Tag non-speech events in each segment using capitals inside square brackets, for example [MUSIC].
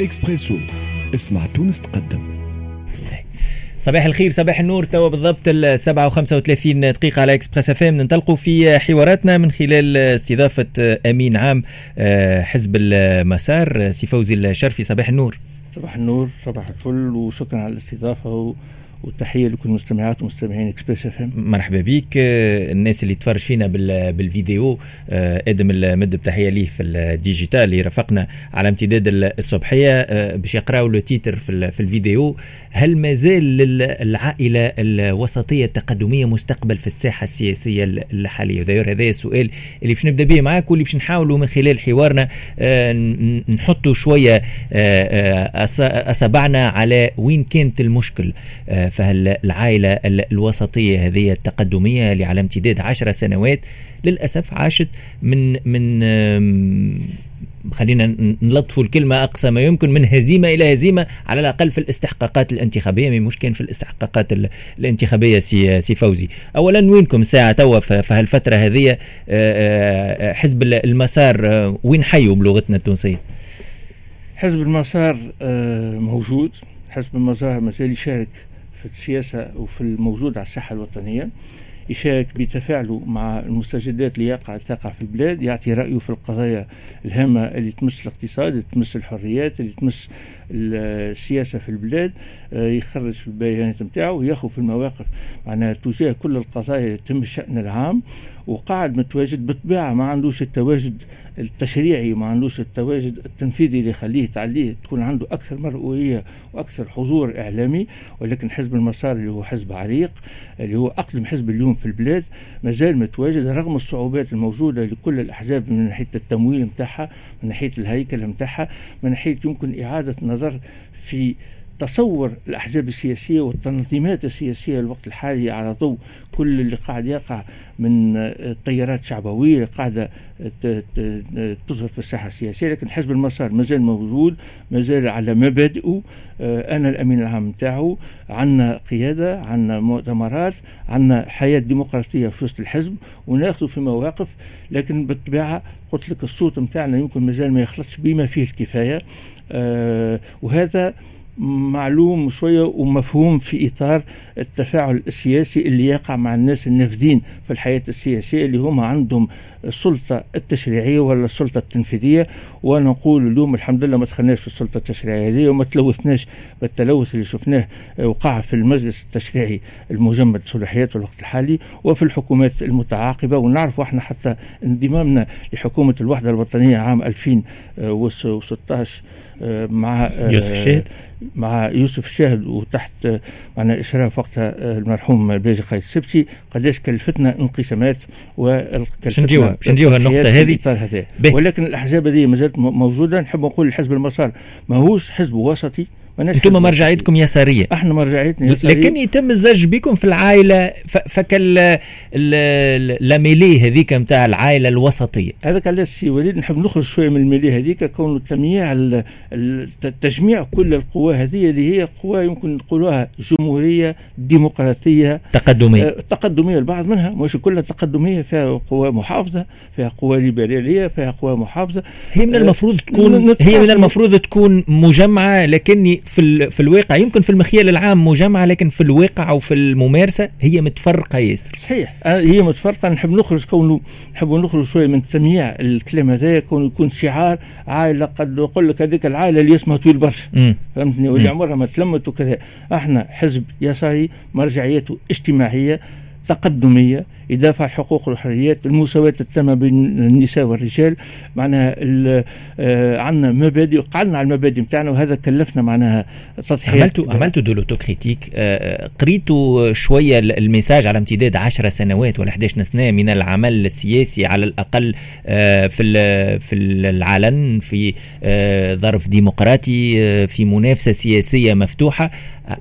إكسبريسو. اسمع تونس تقدم. صباح الخير صباح النور. توا بالضبط السبعة وخمسة وثلاثين دقيقة على إكسبريس إف إم. ننطلقوا في حواراتنا من خلال استضافة أمين عام آه، حزب المسار سي فوزي الشرفي. صباح النور. صباح النور صباح الفل وشكرا على الاستضافة. وتحية لكل مستمعات ومستمعين إكسبريس إف إم. مرحبا بك. الناس اللي تفرج فينا بالفيديو آه، آدم المد بتحية ليه في ال digital اللي رافقنا على امتداد الصبحيه آه، باش يقراوا le titre في, في الفيديو. هل ما زال للعائله الوسطية التقدمية مستقبل في الساحة السياسية الحالية؟ وداير هذا السؤال اللي باش نبدأ به معاك واللي باش نحاولوا من خلال حوارنا آه، نحطوا شوية أصابعنا على وين كانت المشكل. فالعائلة الوسطية هذه التقدمية اللي على امتداد عشر سنوات للأسف عاشت من من خلينا نلطفوا الكلمة أقصى ما يمكن من هزيمة إلى هزيمة على الأقل في الاستحقاقات الانتخابية مش كان في الاستحقاقات الانتخابية سي, سي فوزي. أولا وينكم ساعة توا في هالفترة هذه آه، آه، حزب المسار آه، وين حيوا بلغتنا التونسية؟ حزب المسار موجود. حزب المسار مازال يشارك في السياسة وفي الموجود على الساحة الوطنية يشارك بتفاعله مع المستجدات اللي يقع تقع في البلاد يعطي رأيه في القضايا الهامة اللي تمس الاقتصاد اللي تمس الحريات اللي تمس السياسة في البلاد آه، يخرج في البيانات نتاعو وياخذ في المواقف. معناها تجاه كل القضايا اللي تم الشأن العام وقاعد متواجد بالطبيعة ما عندوش التواجد التشريعي ما عندوش التواجد التنفيذي اللي يخليه تعليه تكون عنده أكثر مرؤية وأكثر حضور إعلامي. ولكن حزب المسار اللي هو حزب عريق اللي هو أقدم حزب اليوم في البلاد مازال متواجد رغم الصعوبات الموجودة لكل الأحزاب من ناحية التمويل متاعها من ناحية الهيكل متاعها من ناحية يمكن إعادة نظر في تصور الأحزاب السياسية والتنظيمات السياسية الوقت الحالي على ضوء كل اللي قاعد يقع من تيارات شعبوية اللي قاعدة تظهر في الساحة السياسية. لكن حزب المسار مازال موجود مازال على مبادئه. آه، أنا الأمين العام نتاعه عندنا قيادة عندنا مؤتمرات عندنا حياة ديمقراطية في وسط الحزب وناخذ في مواقف. لكن بالطبيعة قلت لك الصوت نتاعنا يمكن مازال ما يخلطش بما فيه الكفاية. آه، وهذا معلوم شوية ومفهوم في إطار التفاعل السياسي اللي يقع مع الناس النافذين في الحياة السياسية اللي هم عندهم السلطة التشريعية ولا السلطة التنفيذية. وأنا نقول اليوم الحمد لله ما دخلناش في السلطة التشريعية هذه وما تلوثناش. بالتلوث اللي شفناه وقع في المجلس التشريعي المجمد صلاحياته الوقت الحالي وفي الحكومات المتعاقبة. ونعرف إحنا حتى انضمامنا لحكومة الوحدة الوطنية عام 2016 آه، مع آه، يوسف الشاهد مع يوسف الشاهد وتحت آه، معنا إشراف وقتها المرحوم باجي قيس السبتي قداش كلفتنا انقسامات وكلفتنا نجيوها باش نجيوها النقطة هذه؟ ولكن الأحزاب هذه ما زالت موجودة. نحب نقول الحزب المسار ماهوش حزب وسطي أنتم مرجعيتكم يسارية. إحنا مرجعيتنا يسارية. لكن يتم الزج بكم في العائلة فكال لاميلي هذيك نتاع العائلة الوسطية. هذاك علاش سي وليد؟ نحب نخرج شوية من الميلي هذيك كون تجميع تجميع كل القوى هذه اللي هي قوى يمكن نقولوها جمهورية ديمقراطية تقدمية. آه تقدمية البعض منها. مش كلها تقدمية فيها قوى محافظة فيها قوى ليبرالية فيها قوى محافظة. هي من المفروض تكون هي من المفروض تكون مجمعة لكني في في الواقع. يمكن في المخيال العام مجمعه لكن في الواقع أو في الممارسة هي متفرقة ياسر. صحيح. آه، هي متفرقة. نحب نخرج كونه نحب نخرج شوية من تمييع الكلام هذا كونه يكون شعار عائلة قد يقول لك هذيك العائلة اللي اسمها طويل برشا. فهمتني؟ واللي عمرها ما تلمت وكذا. إحنا حزب يساري مرجعيته اجتماعية. تقدمية يدافع عن والحريات المساواة التامة بين النساء والرجال. معناها آه عندنا مبادئ قعدنا على المبادئ نتاعنا وهذا كلفنا معناها تضحيات عملتوا عملتوا de l'autocritique آه قريتوا شوية ال message على امتداد 10 سنوات ولا 11 سنة من العمل السياسي على الأقل آه في في العلن في آه ظرف ديمقراطي آه في منافسة سياسية مفتوحة.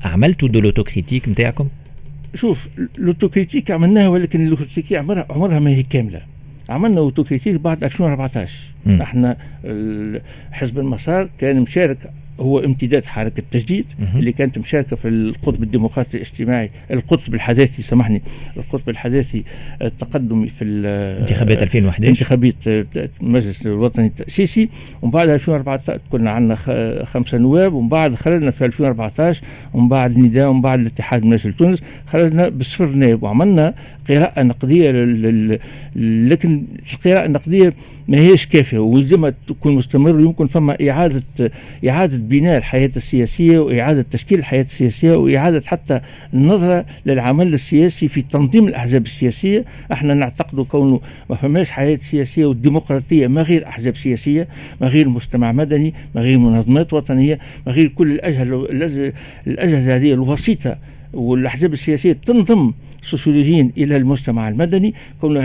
عملتوا de l'autocritique نتاعكم؟ شوف ال autocritique عملناها ولكن ال autocritique عمرها عمرها ما هي كاملة عملنا autocritique بعد 2014 م. إحنا حزب المسار كان مشارك هو امتداد حركة التجديد. اللي كانت مشاركة في القطب الديمقراطي الاجتماعي القطب الحداثي سامحني القطب الحداثي التقدمي في انتخابات 2011 انتخابات المجلس الوطني التأسيسي. ومن بعد 2014 كنا عندنا خ- خمسة نواب. ومن بعد خرجنا في 2014 ومن بعد نداء. ومن بعد الاتحاد من أجل تونس. خرجنا بصفر نائب. وعملنا لل... لل... لكن القراءة النقدية ما هيش كافية ولازمها تكون مستمر ويمكن فما إعادة إعادة بناء الحياة السياسية وإعادة تشكيل الحياة السياسية وإعادة حتى النظرة للعمل السياسي في تنظيم الأحزاب السياسية. إحنا نعتقد كونه ما فماش حياة سياسية والديمقراطية ما غير أحزاب سياسية ما غير مجتمع مدني ما غير منظمات وطنية ما غير كل الأجهزة- الأجهزة هذه الوسيطة والأحزاب السياسية تنضم سوسيولوجيا إلى المجتمع المدني كون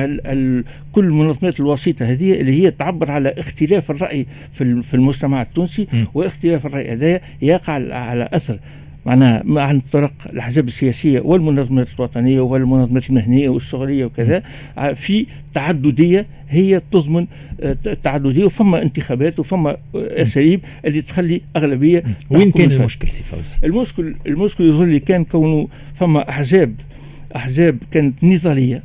كل المنظمات الوسيطة هذه اللي هي تعبر على اختلاف الرأي في ال- في المجتمع التونسي. واختلاف الرأي هذا يقع على- أثر معناها عن طرق الأحزاب السياسية والمنظمات الوطنية والمنظمات المهنية والشغلية وكذا في تعددية هي تضمن آه، ت- تعددية وفما انتخابات وفما آه، أساليب اللي تخلي أغلبية وين كان. المشكل سي فوزي؟ المشكل المشكل يظهر لي كان كونه فما أحزاب أحزاب كانت نضاليه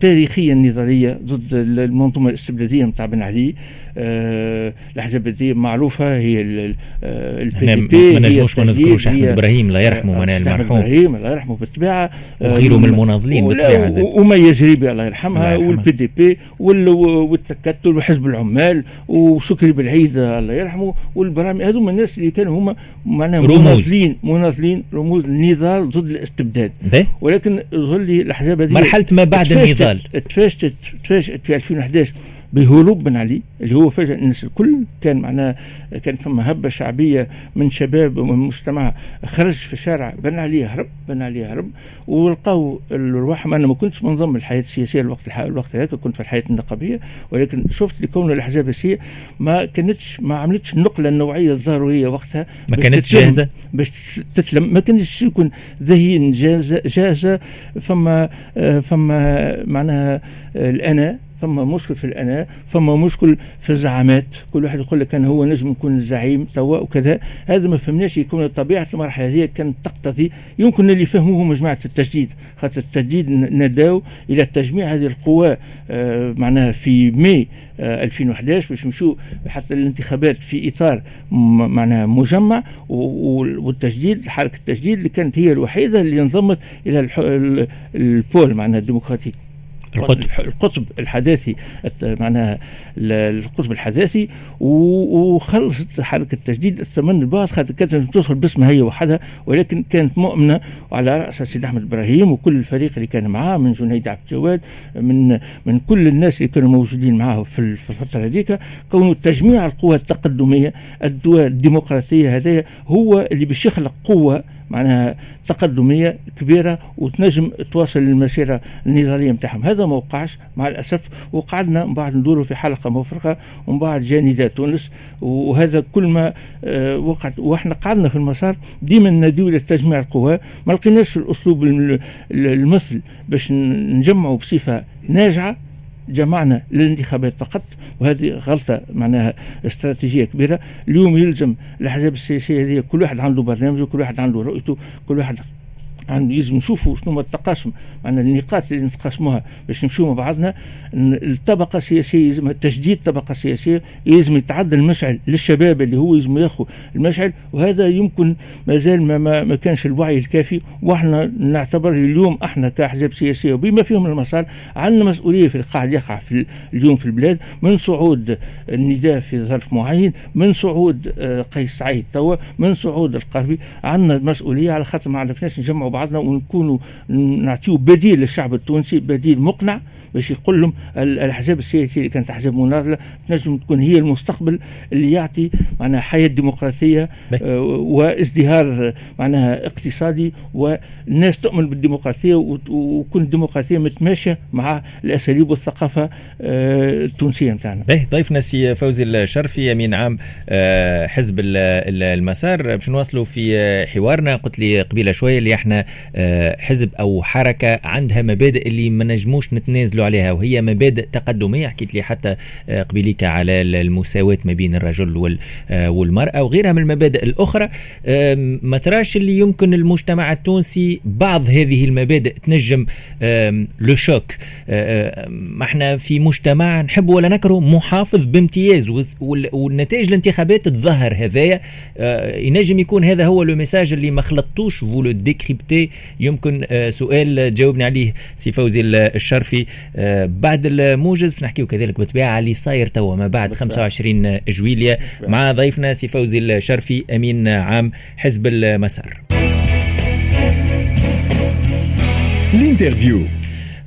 تاريخيا نضاليه ضد المنظومة الاستبداديه نتاع بن علي آه الأحزاب هذه معروفة هي ال P إحنا D ما P ما نجموش ما نذكروش أحمد إبراهيم الله يرحمه معناها المرحوم إبراهيم الله يرحمه بالطبيعة آه، وغيره من وم- المناضلين بالطبيعة زاد. و- ومية جريبي الله يرحمها. وال PDP وال- والتكتل وحزب العمال وشكري بلعيد الله يرحمه والبرامج هذوما الناس اللي كانوا هما معناها. مناضلين مناضلين رموز النضال ضد الاستبداد باهي ولكن لي الأحزاب هذه مرحلة ما بعد تفاشت- النضال تفاشت تفاشت في 2011 بهروب بن علي اللي هو فجأة الناس الكل كان معناها كان فما هبة شعبية من شباب ومن مجتمع خرج في الشارع بن علي هرب بن علي هرب ولقاو الرواح أنا ما كنتش منضم الحياة السياسية الوقت. الوقت هذاك كنت في الحياة النقابية ولكن شفت لكون الأحزاب السياسية ما كانتش ما عملتش النقلة النوعية الضرورية وقتها ما كانتش جاهزة باش تتلم ما كانش يكون ذهين جاهزة جاهزة فما فما معناها الانا فما مشكل في الأنا فما مشكل في الزعامات. كل واحد يقول لك أنا هو نجم يكون الزعيم توا وكذا. هذا ما فهمناش يكون طبيعه المرحلة هذه كانت تقتضي يمكن اللي فهموه هم جماعة التجديد. خاطر التجديد نداو إلى تجميع هذه القوى آه، معناها في ماي آه، 2011 باش نمشوا حتى الانتخابات في إطار م- معناها مجمع والتجديد حركة التجديد اللي كانت هي الوحيدة اللي انضمت ال- البول معناها الديمقراطيك القطب. القطب الحداثي معناها ال- القطب الحداثي وخلصت حركة التجديد الثمن البعض خاطر كانت تدخل باسمها هي وحدها ولكن كانت مؤمنة وعلى رأس سيد أحمد إبراهيم وكل الفريق اللي كان معاه من جنيد عبد الجواد من من كل الناس اللي كانوا موجودين معاه في الفترة هذيك كونه تجميع القوى التقدمية الدول الديمقراطية هذايا هو اللي باش يخلق قوة معناها تقدمية كبيرة وتنجم تواصل المسيرة النضالية نتاعهم هذا ما وقعش مع الأسف وقعدنا من بعد ندوروا في حلقة مفرغه ومن بعد جا نداء تونس وهذا كل ما آه، وقعت. وإحنا قعدنا في المسار ديما نديو لتجميع القوى. ما لقيناش الأسلوب الم- المثل باش نجمعوا بصفة ناجعة جمعنا للانتخابات فقط وهذه غلطة معناها استراتيجية كبيرة. اليوم يلزم الاحزاب السياسيه هذه كل واحد عنده برنامجه كل واحد عنده رؤيته كل واحد عنده لازم نشوفوا شنو هو التقاسم. معناها النقاط اللي نتقاسموها باش نمشيو مع بعضنا الطبقة السياسية يلزم تجديد الطبقه السياسيه يلزم يتعدى المشعل للشباب اللي هو يلزم ياخذ المشعل وهذا يمكن مازال ما, ما, ما كانش الوعي الكافي. وإحنا نعتبر اليوم إحنا كأحزاب سياسية وبما فيهم المسار عندنا مسؤولية في اللي قاعد يقع في ال- اليوم في البلاد. من صعود النداء في ظرف معين من صعود آه، قيس سعيد توا من صعود القربي عندنا مسؤولية على خاطر ما عرفناش نجمعوا بعضنا ونكونوا نعطيو بديل للشعب التونسي بديل مقنع باش يقول لهم ال- الأحزاب السياسية اللي كانت أحزاب مناضلة تنجم تكون هي المستقبل اللي يعطي معناها حياة ديمقراطية. آه، وازدهار معناها اقتصادي والناس تؤمن بالديمقراطية وت- وكل الديمقراطية متماشية مع الأساليب والثقافة آه، التونسية نتاعنا باهي ضيفنا سي فوزي الشرفي أمين عام آه، حزب ال- ال- المسار باش نواصلوا في حوارنا قلت لي قبيلة شوية اللي إحنا حزب أو حركة عندها مبادئ اللي ما نجموش نتنازلوا عليها وهي مبادئ تقدمية حكيت لي حتى آه، قبيليك على المساواة ما بين الرجل والمرأة وغيرها من المبادئ الأخرى. ما تراش اللي يمكن المجتمع التونسي بعض هذه المبادئ تنجم le choc. ما إحنا في مجتمع نحب ولا نكره محافظ بامتياز والنتائج الانتخابات تظهر هذايا. آه، ينجم يكون هذا هو le message اللي ما خلطتوش vous le décryptez يمكن آه، سؤال جاوبني عليه سي فوزي الشرفي. آه، بعد الموجز باش نحكيو كذلك بالطبيعه اللي صاير توا ما بعد 25 جويليا مع ضيفنا سي فوزي الشرفي أمين عام حزب المسار. ال interview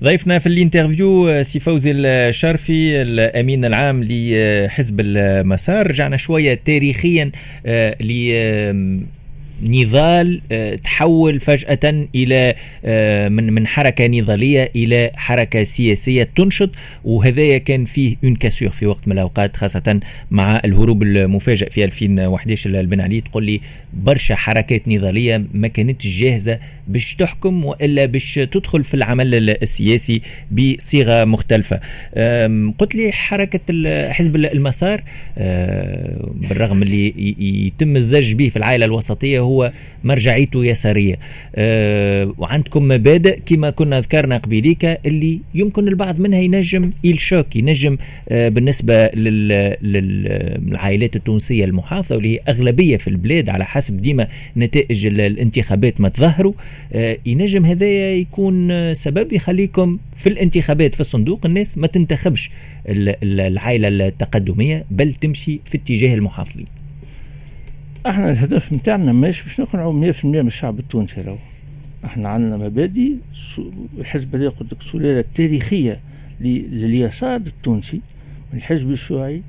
ضيفنا في ال interview سي فوزي الشرفي الامين العام لحزب المسار. رجعنا شوية تاريخيا آه، نضال آه، تحول فجأة إلى آه، من من حركة نضالية إلى حركة سياسية تنشط. وهذايا كان فيه une cassure في وقت من الأوقات خاصة مع الهروب المفاجئ في 2011 لبن علي تقول لي برشا حركات نضالية ما كانتش جاهزة باش تحكم وإلا باش تدخل في العمل السياسي بصيغة مختلفة. قلت لي حركة حزب المسار آه، بالرغم اللي يتم الزج به في العائلة الوسطية هو مرجعيته يسارية. أه وعندكم مبادئ كما كنا ذكرنا قبيليك اللي يمكن البعض منها ينجم يلشوك ينجم أه بالنسبة للعائلات التونسية المحافظة واللي هي أغلبية في البلاد على حسب ديما نتائج الانتخابات ما تظهروا. أه ينجم هذايا يكون سبب يخليكم في الانتخابات في الصندوق الناس ما تنتخبش العائلة التقدمية بل تمشي في اتجاه المحافظين. إحنا الهدف نتاعنا مش باش نقنعوا 100% من الشعب التونسي راهو إحنا عندنا مبادئ الحزب هذا قلت لك سلالة تاريخية لليسار التونسي من الحزب الشيوعي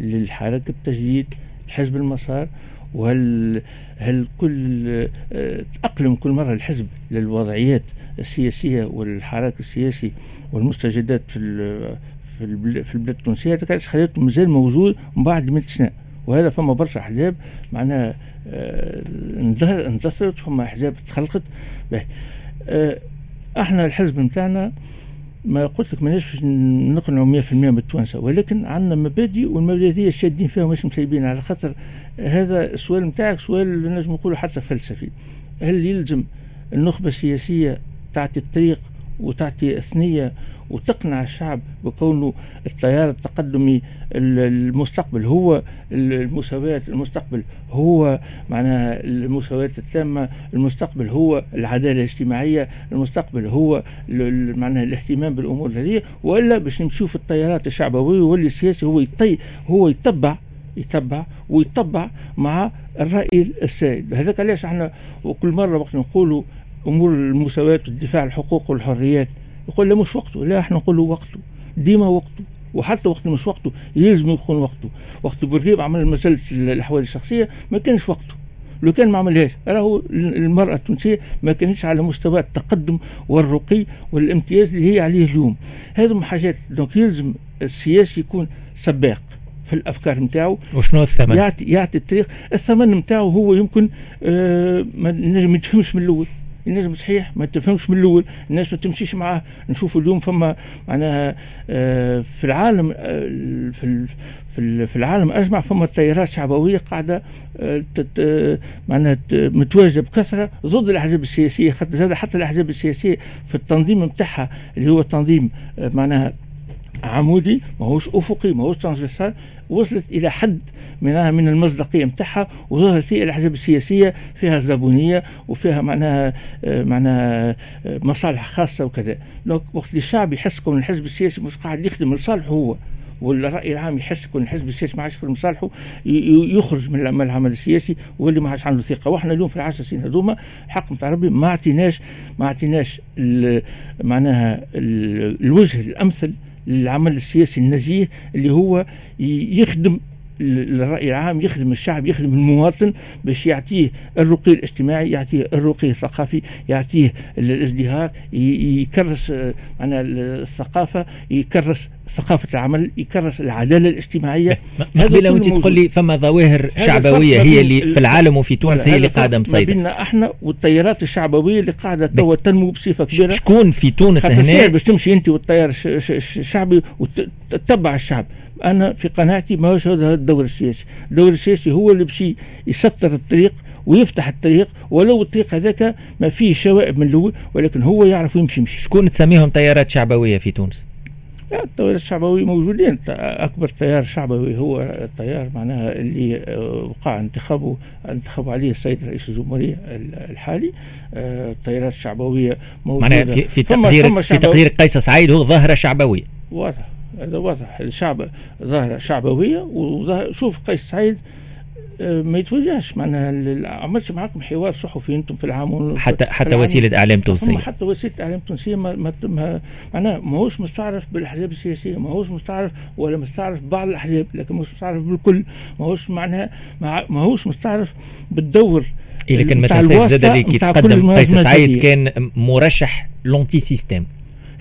للحركة التجديد الحزب المسار وهل هل كل آه تأقلم كل مرة الحزب للوضعيات السياسية والحراك السياسي والمستجدات في في البلاد التونسية؟ خليته مازال موجود من بعد 100 سنة. وهذا فما برشا أحزاب معناها آه اندثرت فما أحزاب تخلقت. آه إحنا الحزب نتاعنا ما قلت لك ماناش نقنعوا 100% من التوانسه ولكن عندنا مبادئ والمبادئ شادين فيها مش مسيبين على خاطر هذا السؤال نتاعك سؤال نجم نقولوا حتى فلسفي. هل يلزم النخبة السياسية تعطي الطريق وتعطي اثنيه وتقنع الشعب بكونه التيار التقدمي المستقبل. هو المساواة المستقبل. هو معناها المساواة التامة. المستقبل هو العدالة الاجتماعية. المستقبل هو معناها الاهتمام بالأمور هذه وإلا باش نمشيو في التيارات الشعبوية واللي السياسي هو يطي هو يتبع يتبع ويتبع مع الرأي السائد. هذاك علاش إحنا وكل مرة وقت نقولوا أمور المساواة والدفاع الحقوق والحريات يقول لا مش وقته لا إحنا نقول له وقته. ديما وقته وحتى وقت مش وقته يلزم يكون وقته. وقت بورقيب عمل مسألة الأحوال الشخصية ما كانش وقته. لو كان ما عملهاش راهو المرأة التونسية ما كانتش على مستوى التقدم والرقي والامتياز اللي هي عليه اليوم. هذه حاجات دونك يلزم السياسي يكون سباق في الأفكار نتاعو. وشنو الثمن؟ يعطي يعطي الطريق. الثمن نتاعو هو يمكن آه ما يتفهمش من الأول. الناس صحيح ما تفهمش من الأول الناس ما تمشيش معاه. نشوفوا اليوم فما معناها آه، في العالم آه، في في العالم أجمع فما تيارات شعبوية قاعدة آه، معناها متواجدة بكثرة. ضد الأحزاب السياسية حتى حتى الأحزاب السياسية في التنظيم نتاعها اللي هو تنظيم معناها عمودي ماهوش أفقي ماهوش transversal وصلت إلى حد منها من المصداقية نتاعها وظهرت فيه الاحزاب السياسيه فيها زبونية وفيها معناها آه، معناها آه، مصالح خاصة وكذا. donc وقت الشعب يحس كون الحزب السياسي مش قاعد يخدم لصالحه هو والراي العام يحس كون الحزب السياسي ما عادش يخدم لصالحه يخرج من العمل السياسي واللي ما عادش عنده ثقة. وإحنا اليوم في العشر سنين هذوما حق نتاع ربي ما اعطيناش ما اعطيناش معناها الوجه الأمثل للعمل السياسي النزيه اللي هو يخدم الرأي العام يخدم الشعب يخدم المواطن باش يعطيه الرقي الاجتماعي يعطيه الرقي الثقافي يعطيه الازدهار يكرس معنا الثقافة يكرس ثقافة العمل يكرس العدالة الاجتماعية. قبيله وانت تقول لي فما ظواهر شعبوية هي اللي في العالم وفي تونس هي اللي قاعدة مسيطره بيننا إحنا والتيارات الشعبوية اللي قاعدة توا تنمو بصفة كبيرة. شكون في تونس هنا؟ باش تمشي أنت والتيار الشعبي وتتبع الشعب. أنا في قناعتي ما هوش هذا الدور السياسي. الدور السياسي هو اللي باش يسطر الطريق ويفتح الطريق ولو الطريق هذاك ما فيه شوائب من الأول ولكن هو يعرف يمشي يمشي. شكون تسميهم تيارات شعبوية في تونس؟ التيار الشعبوي موجودين أكبر تيار شعبوي هو التيار معناها اللي آه، وقع انتخابه انتخب عليه السيد رئيس الجمهورية الحالي. آه، التيارات الشعبوية موجودة. معناها في, في تقدير في تقدير قيس سعيد هو ظاهرة شعبوية. واضح هذا واضح. الشعب ظاهرة شعبوية وظاهر شوف قيس سعيد ما يتوجهش معناها عملتش معكم حوار صحفي أنتم في العام حتى حتى وسيلة إعلام تونسية. حتى وسيلة إعلام تونسية ما ما معناها ماهوش مستعرف بالأحزاب السياسية ماهوش مستعرف ولا مستعرف بعض الأحزاب لكن مش مستعرف بالكل. ماهوش معناها ماهوش مستعرف بالدور إيه لكن ما تنساش زاد اللي تقدم قيس سعيد كان مرشح l'anti-système.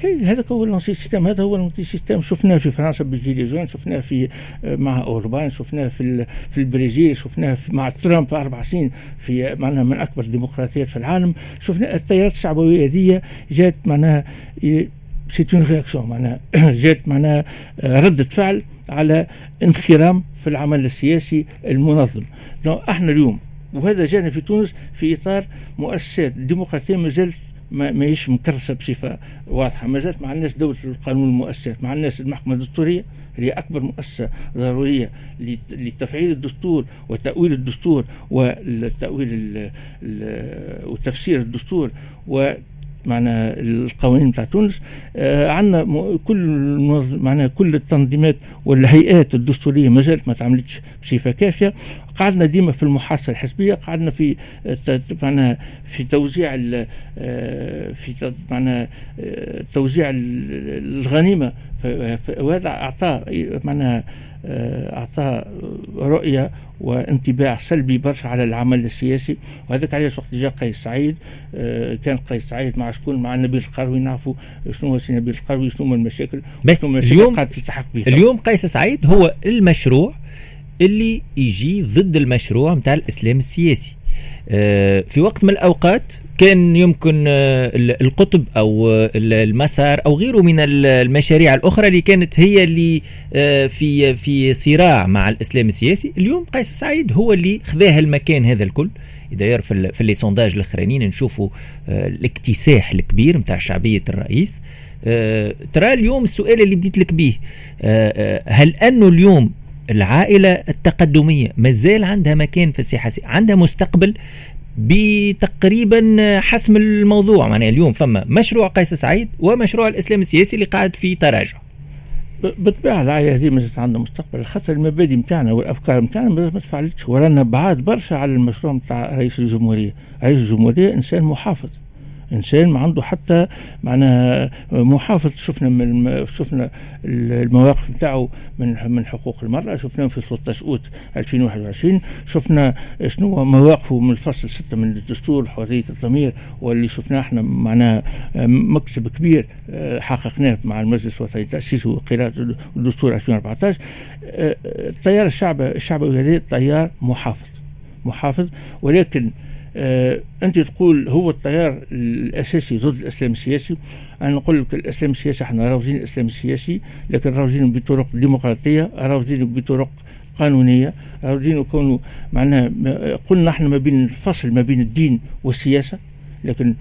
هذا هو ال anti-système هذا هو ال anti-système. شفناه في فرنسا بال gilets jaunes شفناه في آه، مع أوربان شفناه في في البرازيل شفناه مع ترامب أربع سنين في معناها من أكبر الديمقراطيات في العالم. شفنا التيارات الشعبوية هذه جات معناها c'est une réaction معناها [CLEARS THROAT] جات معناها آه، ردة فعل على انخرام في العمل السياسي المنظم. إحنا اليوم وهذا جانا في تونس في إطار مؤسسات ديمقراطية ما زالت ماهيش مكرسة بصفة واضحة. ما زالت ما عناش دولة القانون المؤسسات ما عناش المحكمة الدستورية هي أكبر مؤسسة ضرورية لتفعيل الدستور وتأويل الدستور والتأويل وتفسير الدستور معنا القوانين بتاع تونس آه عندنا كل معناها كل التنظيمات والهيئات الدستورية ما زالت ما تعملتش بصفة كافية. قعدنا ديما في المحاصصه الحزبية قعدنا في معناها في توزيع آه، في معناها آه، توزيع الغنيمة وهذا اعطى معناها آه، اعطى رؤية وانطباع سلبي برشا على العمل السياسي. وهذاك علاش وقت جاء قيس سعيد كان قيس سعيد مع شكون؟ مع نبيل القروي. نعرفوا شنو هو سي نبيل القروي شنو هما المشاكل شنو المشاكل اليوم قاعد تلتحق بها. اليوم قيس سعيد هو المشروع اللي يجي ضد المشروع نتاع الإسلام السياسي. آه، في وقت من الأوقات كان يمكن آه، القطب أو المسار أو غيره من المشاريع الأخرى اللي كانت هي اللي آه، في في صراع مع الإسلام السياسي. اليوم قيس سعيد هو اللي خذاه المكان هذا الكل. داير في في لي سونداج الأخرانيين نشوفوا الاكتساح الكبير نتاع شعبية الرئيس. ترى اليوم السؤال اللي بديت لك به هل أنه اليوم العائلة التقدمية مازال عندها مكان في الساحة عندها مستقبل؟ بتقريبا حسم الموضوع. معناها اليوم فما مشروع قيس سعيد ومشروع الإسلام السياسي اللي قاعد في تراجع. بالطبيعة العائله هذه مازالت عندها مستقبل خاطر المبادئ نتاعنا والأفكار نتاعنا ما تفعلتش. ورانا بعاد برشا على المشروع نتاع رئيس الجمهورية، رئيس الجمهورية إنسان محافظ. إنسان ما عنده حتى معناها محافظ شفنا من شفنا المواقف نتاعو من من حقوق المرأة. شفناه في 13 اوت 2021 شفنا شنو مواقفه من الفصل 6 من الدستور حرية الضمير واللي شفناه إحنا معناها مكسب كبير آه، حققناه مع المجلس الوطني التأسيسي وقراءة الدستور 2014 التيار الشعب الشعبي هذا تيار محافظ محافظ. ولكن آه أنت تقول هو التيار الأساسي ضد الأسلام السياسي. أنا نقول لك الأسلام السياسي إحنا راوزين الأسلام السياسي لكن راوزينه بطرق ديمقراطية راوزينه بطرق قانونية راوزينه يكونوا معناها قلنا إحنا ما بين الفصل ما بين الدين والسياسة لكن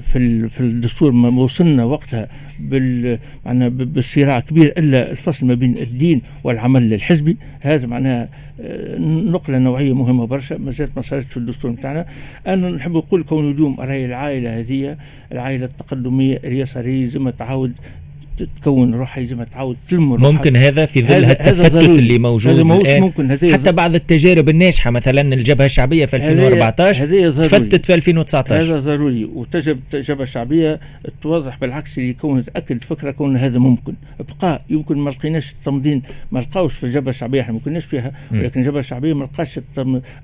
في في الدستور ما وصلنا وقتها بال معناها بالصراع كبير إلا الفصل ما بين الدين والعمل الحزبي. هذا معناها آه، نقلة نوعية مهمة برشا ما زالت ما صارت في الدستور نتاعنا. أنا نحب نقول كون اليوم راهي العائلة هذه العائلة التقدمية اليساريه زي ما تعاود تكون روحها لازم تعاود تلم ممكن هذا في ظل التفتت اللي موجود هذا الآن. ممكن حتى بعض التجارب الناجحة مثلا الجبهة الشعبية في 2014 تفتت في 2019 هذا ضروري وتجب الجبهه الشعبية توضح بالعكس اللي كون تأكد فكرة كون هذا ممكن. بقاء يمكن ما لقيناش التنظيم ما لقاوش في الجبهة الشعبية إحنا ما كناش فيها ولكن الجبهة الشعبية ما لقاش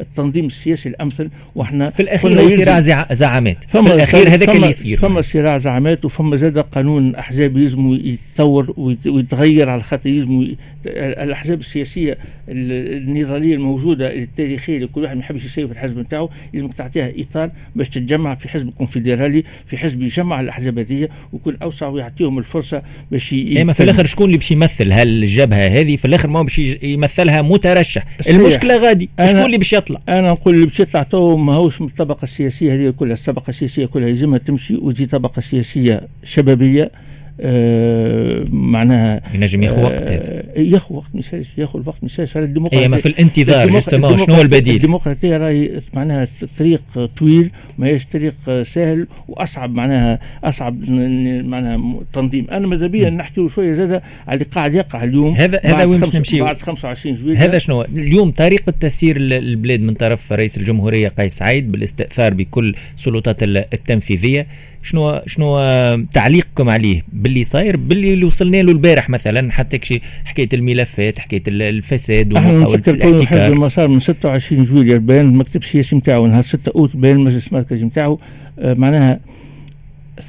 التنظيم السياسي الأمثل وإحنا في الأخير صراع زعامات. في الأخير هذاك اللي يصير. فما صراع زعامات وفما زاد قانون أحزاب يلزموا يتطور ويتغير على خاطر يلزم الأحزاب السياسية النضالية الموجودة التاريخية اللي كل واحد ما يحبش يسيب الحزب نتاعو لازمك تعطيها إطار باش تتجمع في حزب كونفدرالي في حزب يجمع الأحزاب هذه ويكون أوسع ويعطيهم الفرصة باش إما في الآخر شكون اللي باش يمثل؟ هالجبهه هذه؟ في الآخر ما باش يمثلها مترشح. المشكلة غادي. شكون اللي باش يطلع؟ أنا نقول اللي باش يطلع تو ماهوش من الطبقة السياسية هذه كلها. الطبقة السياسية كلها يلزمها تمشي وتجي طبقة سياسية شبابية. آه معناها ينجم ياخذ وقت هذا. آه ياخذ وقت مش ياخذ وقت مش على الديمقراطيه اي ما في الانتظار justement شنو هو البديل؟ الديمقراطيه راهي معناها طريق طويل ماهيش طريق سهل وأصعب معناها أصعب معناها تنظيم. أنا ماذا بيا؟ نحكي شوية زاد على اللي قاعد يقع اليوم. هذا هذا وين باش نمشي بعد 25 جويلية هذا شنو؟ اليوم طريقة تسيير البلاد من طرف رئيس الجمهورية قيس سعيد بالاستئثار بكل السلطات التنفيذية. شنو شنو تعليقكم عليه؟ باللي صاير باللي اللي وصلنا له البارح مثلا حتى شي حكاية الملفات حكاية الفساد ومحاوله الاحتكار المسار من 26 جويلية بين المكتب السياسي نتاعو نهار 6 أوت بين المجلس المركزي نتاعو آه معناها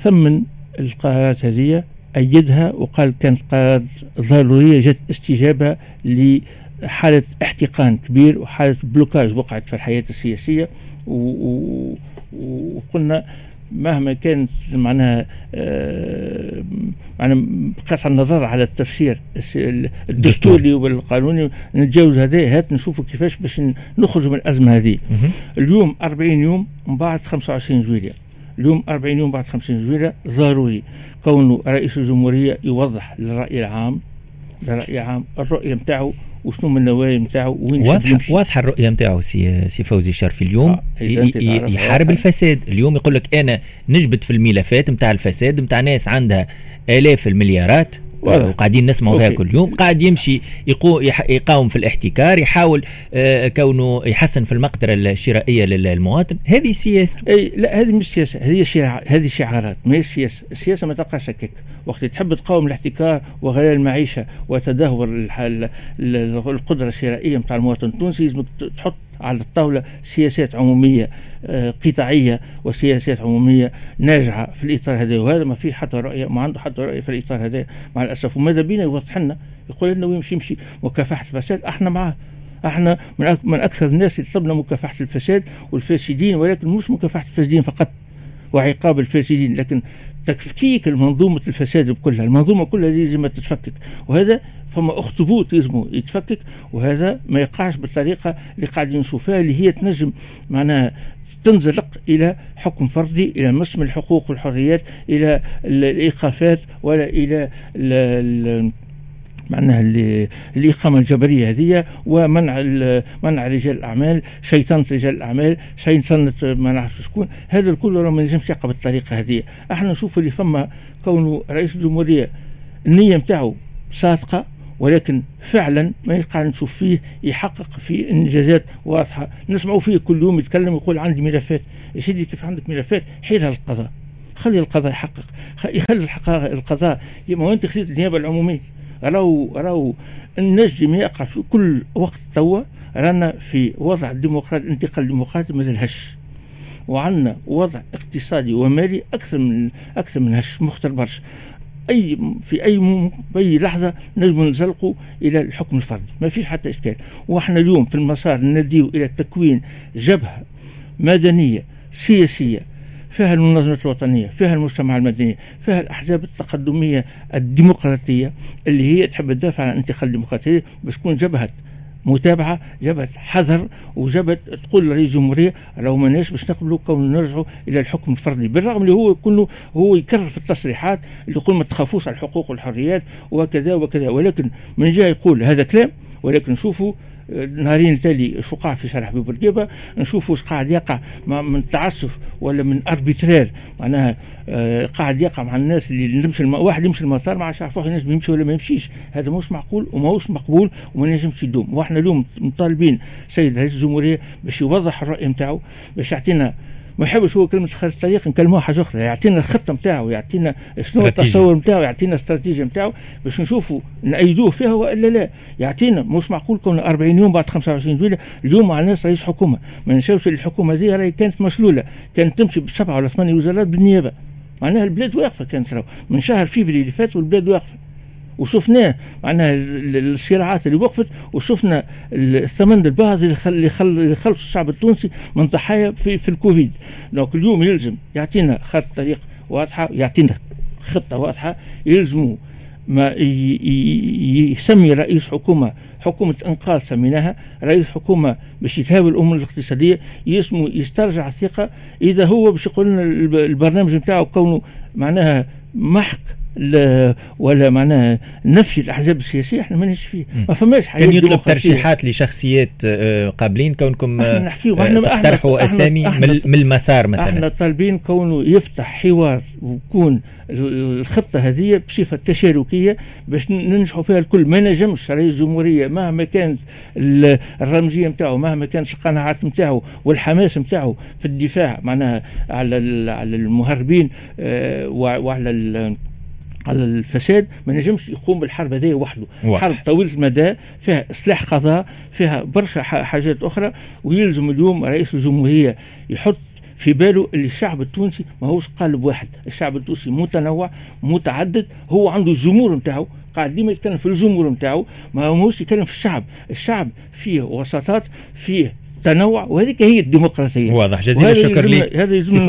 ثمن القرارات هذه أيدها وقال كانت قرارات ضرورية جت استجابة لحالة احتقان كبير وحالة بلوكاج وقعت في الحياة السياسية. وقلنا مهما كانت معناها آه معناها بقطع النظر على التفسير. الدستوري والقانوني. نتجاوز هذا هات نشوفوا كيفاش باش نخرج من الأزمة هذه. اليوم 40 يوم من بعد 25 جويلية اليوم 40 يوم بعد 25 جويلية ضروري. كونه رئيس الجمهورية يوضح للرأي العام للرأي العام الرؤية نتاعو وشنو من النوايا نتاعو وين واضحه واضحه الرؤية نتاعو سي سي فوزي شرفي اليوم آه يحارب الفساد. اليوم يقول لك أنا نجبد في الملفات نتاع الفساد نتاع ناس عندها آلاف المليارات. وقاعدين نسمعوا فيها كل يوم. قاعد يمشي يقو يقاوم في الاحتكار يحاول آه كونه يحسن في المقدرة الشرائية للمواطن. هذه سياسته أي لا هذه مش سياسة هذه شعار هذه شعارات ما هي سياسة. السياسة ما تبقاش هكاك. وقت تحب تقاوم الاحتكار وغلاء المعيشة وتدهور القدرة الشرائية نتاع المواطن التونسي لازمك تحط على الطاولة سياسات عمومية آه، قطاعية وسياسات عمومية ناجعة في الإطار هذا وهذا ما فيه حتى رؤية ما عنده حتى رؤية في الإطار هذا مع الأسف. وماذا بينا يوضح لنا؟ يقول لنا ويمشي يمشي مكافحة الفساد إحنا معاه. إحنا من من أكثر الناس اللي طلبنا مكافحة الفساد والفاسدين ولكن مش مكافحة الفاسدين فقط وعقاب الفاسدين لكن تفكيك المنظومة الفساد كلها المنظومة كلها لازم تتفكك. وهذا فما اخطبوط لازم يتفكك وهذا ما يقعش بالطريقة اللي قاعدين نشوفها اللي هي تنجم معناها تنزلق إلى حكم فردي إلى مسم الحقوق والحريات إلى الإيقافات ولا إلى معناها الإقامة الجبرية هذه ومنع منع رجال الأعمال شيطنة رجال الأعمال شيطنة ما نعرف شكون. هذا الكل ما يلزمش يقع بالطريقة هذه. إحنا نشوف اللي فما كونه رئيس الجمهورية النية نتاعو صادقة ولكن فعلا ما يقع نشوف فيه يحقق في إنجازات واضحة. نسمعوا فيه كل يوم يتكلم يقول عندي ملفات. يا سيدي كيف عندك ملفات؟ حيلها القضاء خلي القضاء يحقق. يخلي القضاء. ما انت خليت النيابة العمومية؟ راهو راهو النجم يقع في كل وقت توا. رانا في وضع ديمقراطي انتقال ديمقراطي مازال هش. وعندنا وضع اقتصادي ومالي أكثر من أكثر من هش مختل برشا. أي في أي في أي لحظة نجم نزلقوا إلى الحكم الفردي ما فيش حتى إشكال. وإحنا اليوم في المسار نديو إلى تكوين جبهة مدنية سياسية فيها المنظمات الوطنية فيها المجتمع المدني فيها الأحزاب التقدمية الديمقراطية اللي هي تحب تدافع عن الانتقال الديمقراطي باش تكون جبهة متابعة جبهه حذر وجبهه تقول لرئيس الجمهورية لو ماناش باش نقبلوا كون نرجعوا إلى الحكم الفردي بالرغم اللي هو كله هو يكرر في التصريحات اللي يقول ما تخافوش على الحقوق والحريات وكذا وكذا ولكن من جهة يقول هذا كلام ولكن نشوفوا نهارين التالي شو في شارع حبيب بورقيبه نشوفوا واش قاعد يقع من تعسف ولا من اربيترير معناها آه قاعد يقع مع الناس اللي نمشي الم... واحد يمشي المطار ما عادش يعرف واحد يمشي ولا ما يمشيش. هذا مش معقول وماهوش مقبول وما نجمش يدوم. وإحنا اليوم مطالبين سيد رئيس الجمهورية باش يوضح الرأي نتاعو باش يعطينا ما يحبش هو كلمة خارج الطريق نكلموها حاجة أخرى يعطينا الخطه نتاعو يعطينا شنو التصور نتاعو يعطينا الاستراتيجيه نتاعو باش نشوفوا نأيدوه فيها والا لا. يعطينا مش معقول كون 40 يوم بعد 25 جويلة اليوم ما عناش رئيس حكومة. ما ننساوش الحكومة هذه راهي كانت مشلولة كانت تمشي بسبعة ولا ثمانية وزارات بالنيابة. معناها البلاد واقفة كانت من شهر فيفري اللي فات والبلاد واقفة. وشفناه معناها الصراعات اللي وقفت وشفنا الثمن الباهظ اللي خل اللي, خل اللي خلص الشعب التونسي من ضحايا في, في الكوفيد. دونك اليوم يلزم يعطينا خط طريق واضحة يعطينا خطة واضحة يلزموا ما يسمي رئيس حكومة حكومة إنقاذ سميناها رئيس حكومة باش يتهاوي الأمور الاقتصادية يسمو يسترجع الثقة. إذا هو باش يقول لنا البرنامج نتاعو كونه معناها محق ولا معناها نفي الأحزاب السياسية إحنا مانيش فيه. ما فماش حاجة كان يطلب ترشيحات لشخصيات آه، قابلين كونكم تقترحوا أسامي من المسار مثلا. إحنا طالبين كونه يفتح حوار ويكون الخطة هذه بصفة تشاركية باش ننجحوا فيها الكل. ما نجمش رئيس الجمهورية مهما كانت الرمزية نتاعو مهما كانت القناعات نتاعو والحماس نتاعو في الدفاع معناها على على المهربين آه، وعلى على الفساد ما نجمش يقوم بالحرب هذه وحده. واحد. حرب طويلة المدى فيها إصلاح قضاء فيها برشا حاجات أخرى ويلزم اليوم رئيس الجمهورية يحط في باله اللي الشعب التونسي ما هوش قالب واحد. الشعب التونسي متنوع متعدد هو عنده الجمهور نتاعو قاعد ديما يتكلم في الجمهور نتاعو ما هوش يتكلم في الشعب. الشعب فيه وسطات فيه تنوع وهذيك هي الديمقراطية. واضح. جزيل الشكر لك هذا يلزم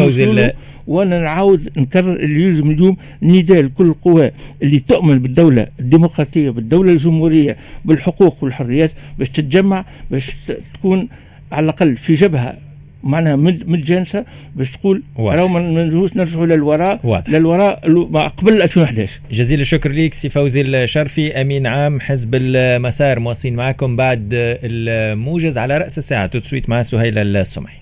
وأنا نعاود نكرر اللي يلزم اليوم نداء لكل القوى اللي تؤمن بالدولة الديمقراطية بالدولة الجمهورية بالحقوق والحريات باش تتجمع باش تكون على الأقل في جبهة معناها متجانسه باش تقول راهو ما نجوش نرجعوا للوراء. للوراء قبل 2011 جزيل الشكر ليك سي فوزي الشرفي أمين عام حزب المسار مواصلين معكم بعد الموجز على رأس الساعة. تسويت مع سهيل السمحي